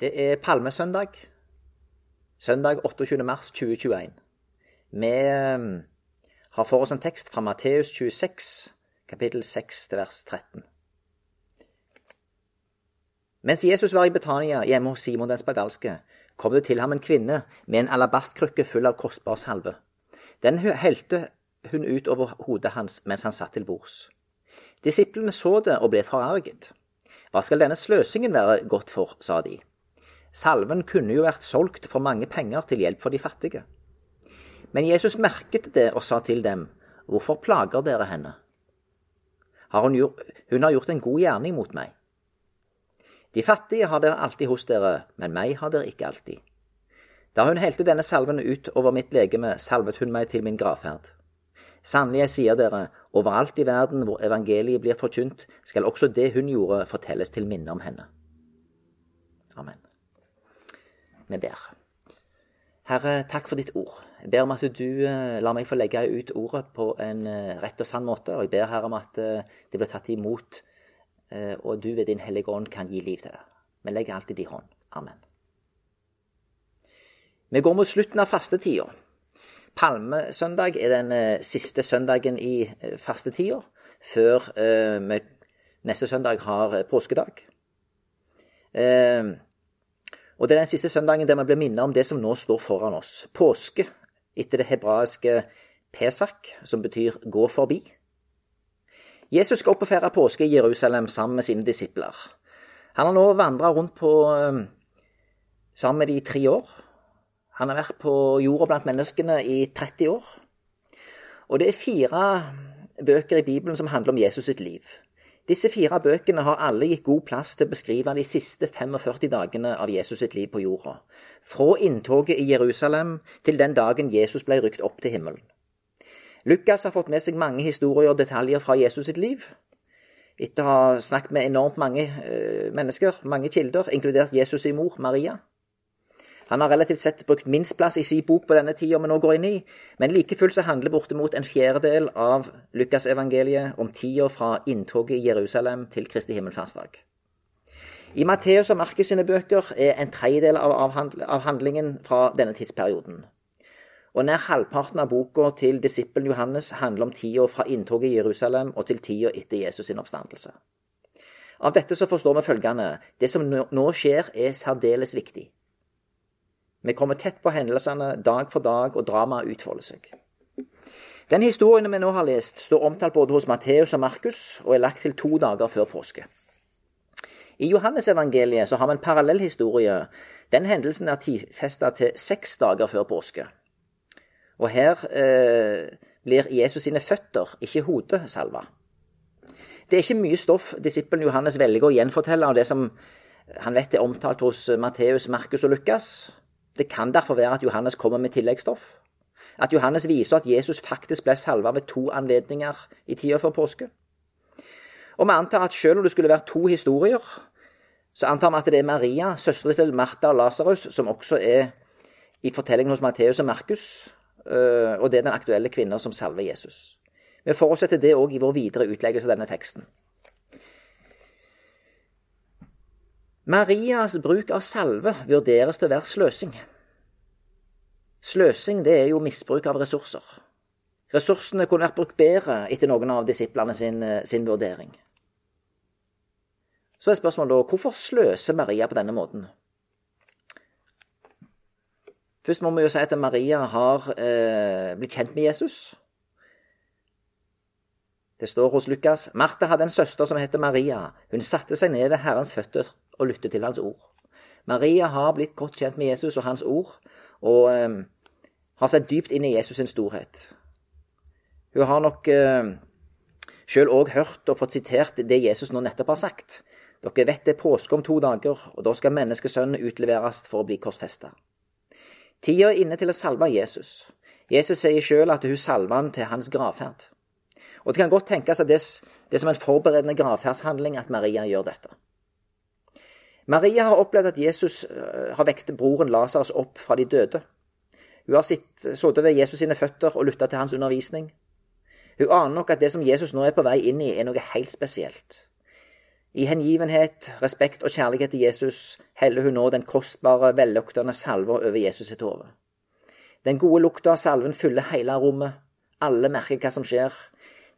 Det er palmesøndag. Søndag 28. mars 2021. Vi eh, har for oss en tekst fra Matteus 26, kapittel 6 til vers 13. Mens Jesus var i Betania hjemme hos Simon den spedalske, kom det til ham en kvinne med en alabastkrukke full av kostbar salve. Den helte hun ut over hodet hans mens han satt til bords. Disiplene så det og ble forarget. Hva skal denne sløsingen være godt for, sa de. Salven kunne jo vært solgt for mange penger til hjelp for de fattige. Men Jesus merket det og sa til dem, Hvorfor plager dere henne? Har hun, gjort, hun har gjort en god gjerning mot meg. De fattige har dere alltid hos dere, men meg har dere ikke alltid. Da hun helte denne salven ut over mitt legeme, salvet hun meg til min gravferd. Sannelig, jeg sier dere, overalt i verden hvor evangeliet blir forkynt, skal også det hun gjorde, fortelles til minne om henne. Amen. Vi ber. Herre, takk for ditt ord. Jeg ber om at du uh, lar meg få legge ut ordet på en uh, rett og sann måte. Og jeg ber Herre om at uh, det blir tatt imot, og du ved Din Hellige Ånd kan gi liv til det. Vi legger alltid i hånd. Amen. Vi går mot slutten av fastetida. Palmesøndag er den siste søndagen i fastetida, før vi neste søndag har påskedag. Og det er den siste søndagen der vi blir minnet om det som nå står foran oss. Påske, etter det hebraiske Pesak, som betyr gå forbi. Jesus skal opp og feire påske i Jerusalem sammen med sine disipler. Han har nå vandra rundt på, eh, sammen med de i tre år. Han har vært på jorda blant menneskene i 30 år. Og det er fire bøker i Bibelen som handler om Jesus sitt liv. Disse fire bøkene har alle gitt god plass til å beskrive de siste 45 dagene av Jesus sitt liv på jorda, fra inntoget i Jerusalem til den dagen Jesus ble rykt opp til himmelen. Lukas har fått med seg mange historier og detaljer fra Jesus sitt liv. Etter å ha snakket med enormt mange uh, mennesker, mange kilder, inkludert Jesus' sin mor, Maria. Han har relativt sett brukt minst plass i sin bok på denne tida vi nå går inn i, men like fullt så handler bortimot en fjerdedel av Lukasevangeliet om tida fra inntoget i Jerusalem til Kristi himmelfartsdag. I Matteus og Markus sine bøker er en tredjedel av handlingen fra denne tidsperioden. Og nær halvparten av boka til disippelen Johannes handler om tida fra inntoget i Jerusalem og til tida etter Jesus sin oppstandelse. Av dette så forstår vi følgende det som nå skjer, er særdeles viktig. Vi kommer tett på hendelsene dag for dag, og dramaet utfolder seg. Den historien vi nå har lest, står omtalt både hos Matteus og Markus, og er lagt til to dager før påske. I Johannesevangeliet så har vi en parallell historie. Den hendelsen er tidfesta til seks dager før påske. Og her eh, blir Jesus sine føtter, ikke hodet, salva. Det er ikke mye stoff disippelen Johannes velger å gjenfortelle av det som han vet er omtalt hos Matteus, Markus og Lukas. Det kan derfor være at Johannes kommer med tilleggsstoff. At Johannes viser at Jesus faktisk ble salva ved to anledninger i tida før påske. Og vi antar at selv om det skulle være to historier, så antar vi at det er Maria, søstera til Martha og Lasarus, som også er i fortellingen hos Matteus og Markus, øh, og det er den aktuelle kvinna som salver Jesus. Vi forutsetter det òg i vår videre utleggelse av denne teksten. Marias bruk av salve vurderes til å være sløsing. Sløsing det er jo misbruk av ressurser. Ressursene kunne vært brukt bedre etter noen av disiplene sin, sin vurdering. Så er spørsmålet da hvorfor sløser Maria på denne måten? Først må vi jo si at Maria har eh, blitt kjent med Jesus. Det står hos Lukas Martha hadde en søster som het Maria. Hun satte seg ned ved Herrens føtter og lytte til hans ord. Maria har blitt godt kjent med Jesus og hans ord, og eh, har sett dypt inn i Jesus sin storhet. Hun har nok eh, sjøl òg hørt og fått sitert det Jesus nå nettopp har sagt. Dere vet det er påske om to dager, og da skal menneskesønnen utleveres for å bli korsfesta. Tida er inne til å salve Jesus. Jesus sier sjøl at hun salver han til hans gravferd. Og det kan godt tenkes at det, det er som en forberedende gravferdshandling at Maria gjør dette. Maria har opplevd at Jesus eh, har vekt broren Lasarus opp fra de døde. Hun har sittet ved Jesus sine føtter og lytta til hans undervisning. Hun aner nok at det som Jesus nå er på vei inn i, er noe helt spesielt. I hengivenhet, respekt og kjærlighet til Jesus heller hun nå den kostbare, velluktende salva over Jesus sitt hode. Den gode lukta av salven fyller hele rommet. Alle merker hva som skjer.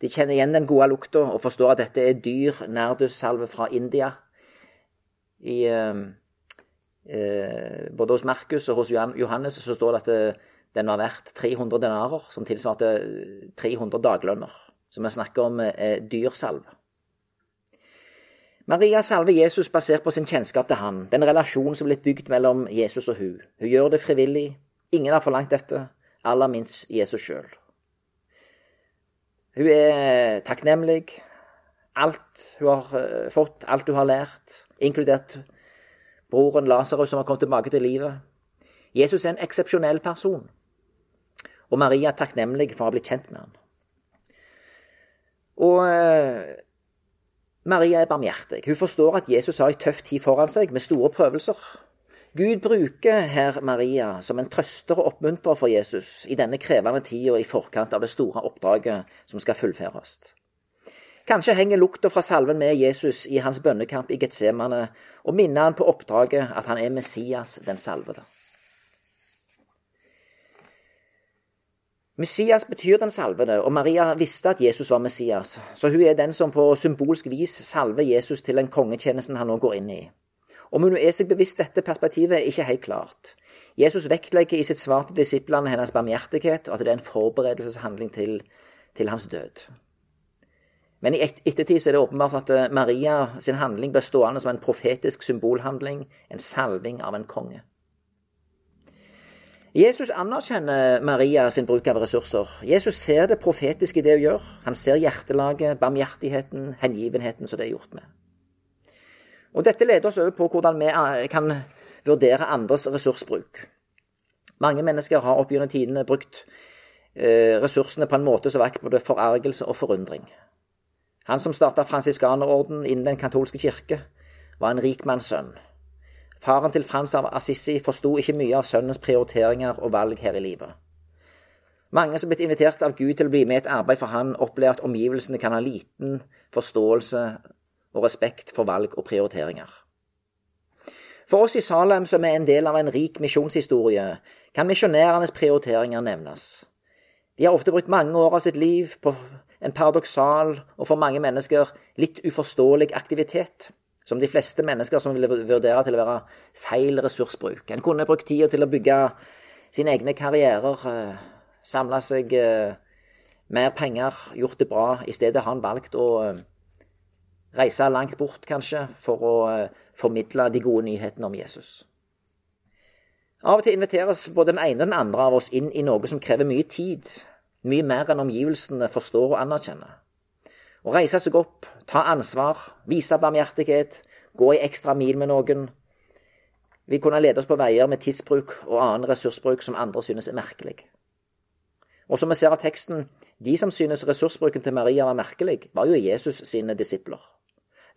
De kjenner igjen den gode lukta og forstår at dette er dyr nardussalve fra India. I, eh, eh, både hos Markus og hos Johannes så står det at det, den var verdt 300 denarer, som tilsvarte 300 daglønner. Så vi snakker om eh, dyr salve. Maria salver Jesus basert på sin kjennskap til han, den relasjonen som ble bygd mellom Jesus og hun. Hun gjør det frivillig. Ingen har forlangt dette, aller minst Jesus sjøl. Hun er takknemlig. Alt hun har eh, fått, alt hun har lært, inkludert broren Lasarus som har kommet tilbake til livet. Jesus er en eksepsjonell person, og Maria er takknemlig for å ha blitt kjent med ham. Og eh, Maria er barmhjertig. Hun forstår at Jesus har ei tøff tid foran seg, med store prøvelser. Gud bruker her Maria som en trøster og oppmuntrer for Jesus i denne krevende tida i forkant av det store oppdraget som skal fullføres. Kanskje henger lukta fra salven med Jesus i hans bønnekamp i Getsemane og minner han på oppdraget at han er Messias, den salvede. Messias betyr den salvede, og Maria visste at Jesus var Messias, så hun er den som på symbolsk vis salver Jesus til den kongetjenesten han nå går inn i. Om hun er seg bevisst dette perspektivet, er ikke helt klart. Jesus vektlegger i sitt svar til disiplene hennes barmhjertighet, og at det er en forberedelseshandling til, til hans død. Men i ettertid så er det åpenbart at eh, Maria sin handling ble stående som en profetisk symbolhandling, en salving av en konge. Jesus anerkjenner Maria sin bruk av ressurser. Jesus ser det profetiske i det hun gjør. Han ser hjertelaget, barmhjertigheten, hengivenheten som det er gjort med. Og Dette leder oss over på hvordan vi eh, kan vurdere andres ressursbruk. Mange mennesker har opp gjennom tidene brukt eh, ressursene på en måte som vekk både forargelse og forundring. Han som starta fransiskanerorden innen den katolske kirke, var en rikmannssønn. Faren til Frans av Assisi forsto ikke mye av sønnens prioriteringer og valg her i livet. Mange som blitt invitert av Gud til å bli med i et arbeid for han, opplever at omgivelsene kan ha liten forståelse og respekt for valg og prioriteringer. For oss i Salem, som er en del av en rik misjonshistorie, kan misjonærenes prioriteringer nevnes. De har ofte brukt mange år av sitt liv på en paradoksal og for mange mennesker litt uforståelig aktivitet som de fleste mennesker som ville vurdere til å være feil ressursbruk. En kunne brukt tida til å bygge sine egne karrierer, eh, samle seg eh, mer penger, gjort det bra. I stedet har han valgt å eh, reise langt bort, kanskje, for å formidle de gode nyhetene om Jesus. Av og til inviteres både den ene og den andre av oss inn i noe som krever mye tid, mye mer enn omgivelsene forstår og anerkjenner. Å reise seg opp, ta ansvar, vise barmhjertighet, gå i ekstra mil med noen, vil kunne lede oss på veier med tidsbruk og annen ressursbruk som andre synes er merkelig. Og som vi ser av teksten, de som synes ressursbruken til Maria var merkelig, var jo Jesus sine disipler.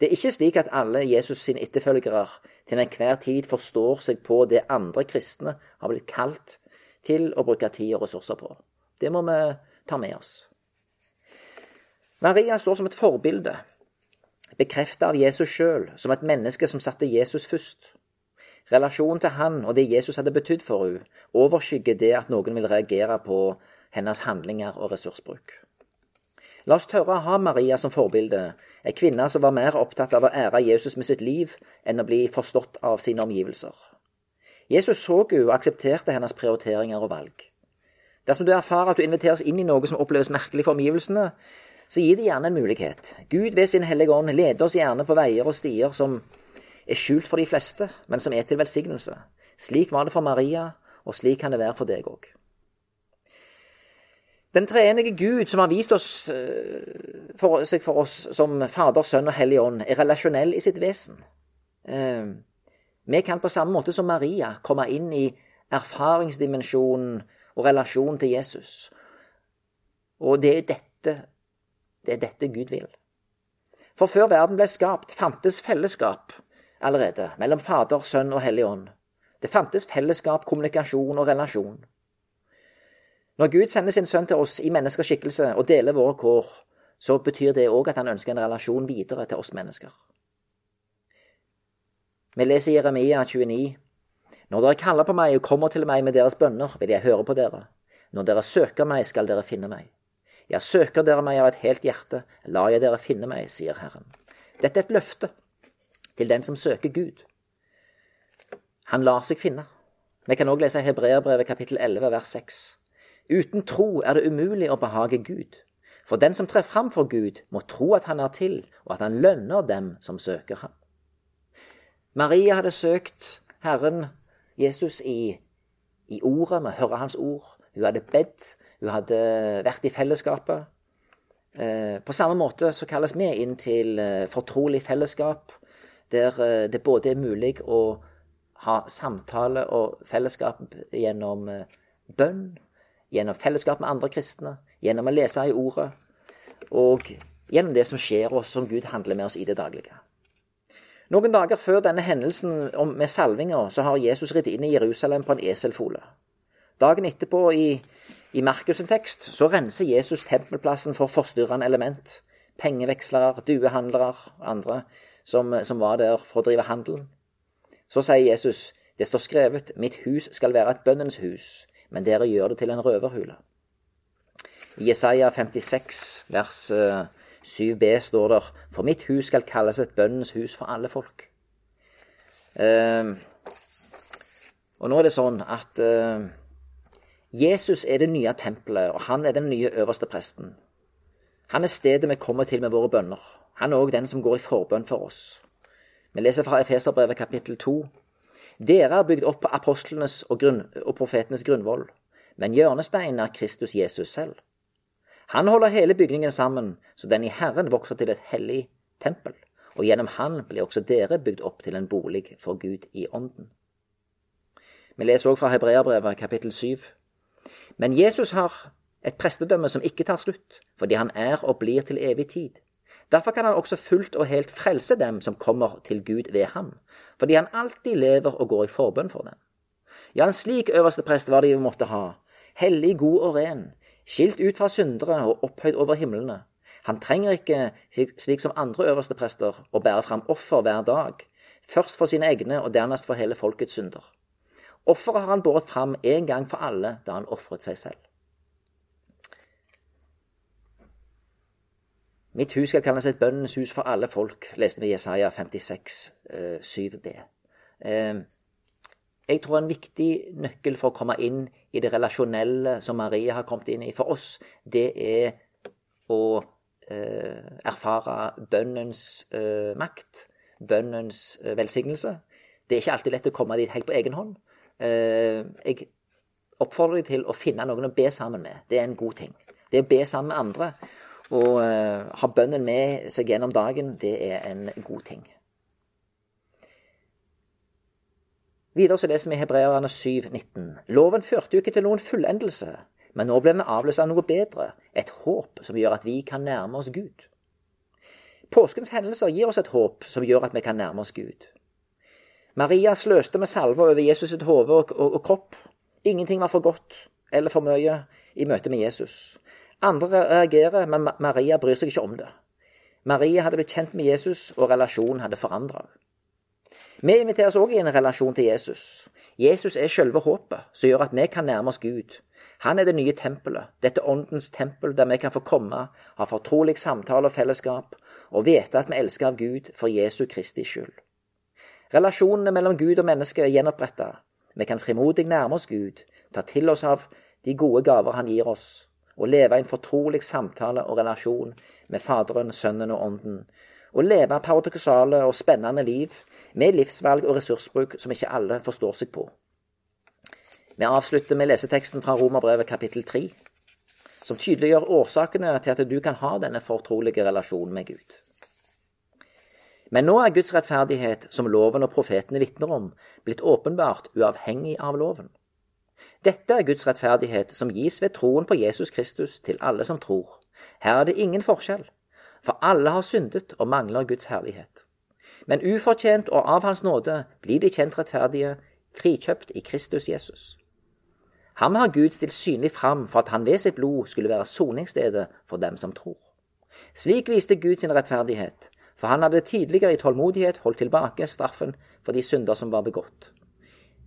Det er ikke slik at alle Jesus sine etterfølgere til enhver tid forstår seg på det andre kristne har blitt kalt til å bruke tid og ressurser på. Det må vi ta med oss. Maria står som et forbilde, bekreftet av Jesus sjøl, som et menneske som satte Jesus først. Relasjonen til han og det Jesus hadde betydd for henne, overskygger det at noen vil reagere på hennes handlinger og ressursbruk. La oss tørre å ha Maria som forbilde, ei kvinne som var mer opptatt av å ære Jesus med sitt liv enn å bli forstått av sine omgivelser. Jesus så henne og aksepterte hennes prioriteringer og valg. Dersom du erfarer at du inviteres inn i noe som oppleves merkelig for omgivelsene, så gi det gjerne en mulighet. Gud ved sin hellige ånd leder oss gjerne på veier og stier som er skjult for de fleste, men som er til velsignelse. Slik var det for Maria, og slik kan det være for deg òg. Den treenige Gud som har vist oss, eh, for, seg for oss som Fader, Sønn og Hellig Ånd, er relasjonell i sitt vesen. Eh, vi kan på samme måte som Maria komme inn i erfaringsdimensjonen og relasjon til Jesus. Og det er dette det er dette Gud vil. For før verden ble skapt, fantes fellesskap allerede mellom Fader, Sønn og Hellig Ånd. Det fantes fellesskap, kommunikasjon og relasjon. Når Gud sender sin sønn til oss i menneskeskikkelse og deler våre kår, så betyr det òg at han ønsker en relasjon videre til oss mennesker. Vi leser Jeremia 29. Når dere kaller på meg og kommer til meg med deres bønner, vil jeg høre på dere. Når dere søker meg, skal dere finne meg. Jeg søker dere meg av et helt hjerte, la jeg dere finne meg, sier Herren. Dette er et løfte til den som søker Gud. Han lar seg finne. Vi kan også lese Hebreerbrevet kapittel 11 vers 6. Uten tro er det umulig å behage Gud. For den som trer fram for Gud, må tro at han er til, og at han lønner dem som søker ham. Maria hadde søkt Herren Jesus i, i ordet, å høre hans ord. Hun hadde bedt, hun hadde vært i fellesskapet. Eh, på samme måte så kalles vi inn til eh, fortrolig fellesskap, der eh, det både er mulig å ha samtale og fellesskap gjennom bønn, gjennom fellesskap med andre kristne, gjennom å lese i Ordet, og gjennom det som skjer oss, som Gud handler med oss i det daglige. Noen dager før denne hendelsen med salvinga, så har Jesus ridd inn i Jerusalem på en eselfole. Dagen etterpå, i i Markus' tekst så renser Jesus tempelplassen for forstyrrende element. Pengevekslere, duehandlere og andre som, som, var der for å drive handelen. Så sier Jesus, det står skrevet, mitt hus skal være et bønnens hus, men dere gjør det til en røverhule. I Jesaja 56 vers 7b eh, står der for mitt hus skal kalles et bønnens hus for alle folk. Uh, og nå er det sånn at uh, Jesus er det nye tempelet, og han er den nye øverste presten. Han er stedet vi kommer til med våre bønner. Han er òg den som går i forbønn for oss. Vi leser fra Efeserbrevet kapittel 2. Dere er bygd opp på apostlenes og, grunn, og profetenes grunnvoll, men hjørnesteinen er Kristus Jesus selv. Han holder hele bygningen sammen, så den i Herren vokser til et hellig tempel, og gjennom Han blir også dere bygd opp til en bolig for Gud i ånden. Vi leser også fra Hebreabrevet kapittel 7. Men Jesus har et prestedømme som ikke tar slutt, fordi han er og blir til evig tid. Derfor kan han også fullt og helt frelse dem som kommer til Gud ved ham, fordi han alltid lever og går i forbønn for dem. Ja, en slik øverste prest var det vi måtte ha, hellig, god og ren, skilt ut fra syndere og opphøyd over himlene. Han trenger ikke, slik som andre øverste prester, å bære fram offer hver dag, først for sine egne og dernest for hele folkets synder. Offeret har han båret fram en gang for alle da han ofret seg selv. Mitt hus skal kalles et bønnens hus for alle folk, leste vi i Jesaja 56, 7b. Jeg tror en viktig nøkkel for å komme inn i det relasjonelle som Maria har kommet inn i for oss, det er å eh, erfare bønnens eh, makt, bønnens eh, velsignelse. Det er ikke alltid lett å komme dit helt på egen hånd. Eh, jeg oppfordrer deg til å finne noen å be sammen med. Det er en god ting. Det å be sammen med andre og uh, ha bønnen med seg gjennom dagen, det er en god ting. Videre så leser vi Hebreerne 7,19. Loven førte jo ikke til noen fullendelse, men nå ble den avløst av noe bedre, et håp som gjør at vi kan nærme oss Gud. Påskens hendelser gir oss et håp som gjør at vi kan nærme oss Gud. Maria sløste med salve over Jesus sitt hode og, og, og, kropp. Ingenting var for godt eller for mye i møte med Jesus. Andre reagerer, men Maria bryr seg ikke om det. Maria hadde blitt kjent med Jesus, og relasjonen hadde forandra Vi inviteres òg i en relasjon til Jesus. Jesus er selve håpet som gjør at vi kan nærme oss Gud. Han er det nye tempelet, dette åndens tempel der vi kan få komme, ha fortrolig samtale og fellesskap, og vite at vi elsker av Gud for Jesu Kristi skyld. Relasjonene mellom Gud og menneske er gjenoppretta. Vi kan frimodig nærme oss Gud, ta til oss av de gode gaver Han gir oss, og leve i en fortrolig samtale og relasjon med Faderen, Sønnen og Ånden, og leve paradoksale og spennende liv med livsvalg og ressursbruk som ikke alle forstår seg på. Vi avslutter med leseteksten fra Romerbrevet kapittel 3, som tydeliggjør årsakene til at du kan ha denne fortrolige relasjonen med Gud. Men nå er Guds rettferdighet, som loven og profetene vitner om, blitt åpenbart uavhengig av loven. Dette er Guds rettferdighet som gis ved troen på Jesus Kristus til alle som tror. Her er det ingen forskjell, for alle har syndet og mangler Guds herlighet. Men ufortjent og av Hans nåde blir de kjent rettferdige, frikjøpt i Kristus Jesus. Ham har Gud stilt synlig fram for at han ved sitt blod skulle være soningsstedet for dem som tror. Slik viste Gud sin rettferdighet For han hadde tidligere i tålmodighet holdt tilbake straffen for de synder som var begått.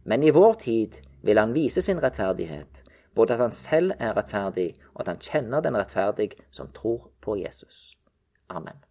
Men i vår tid vil han vise sin rettferdighet, både at han selv er rettferdig, og at han kjenner den rettferdig som tror på Jesus. Amen.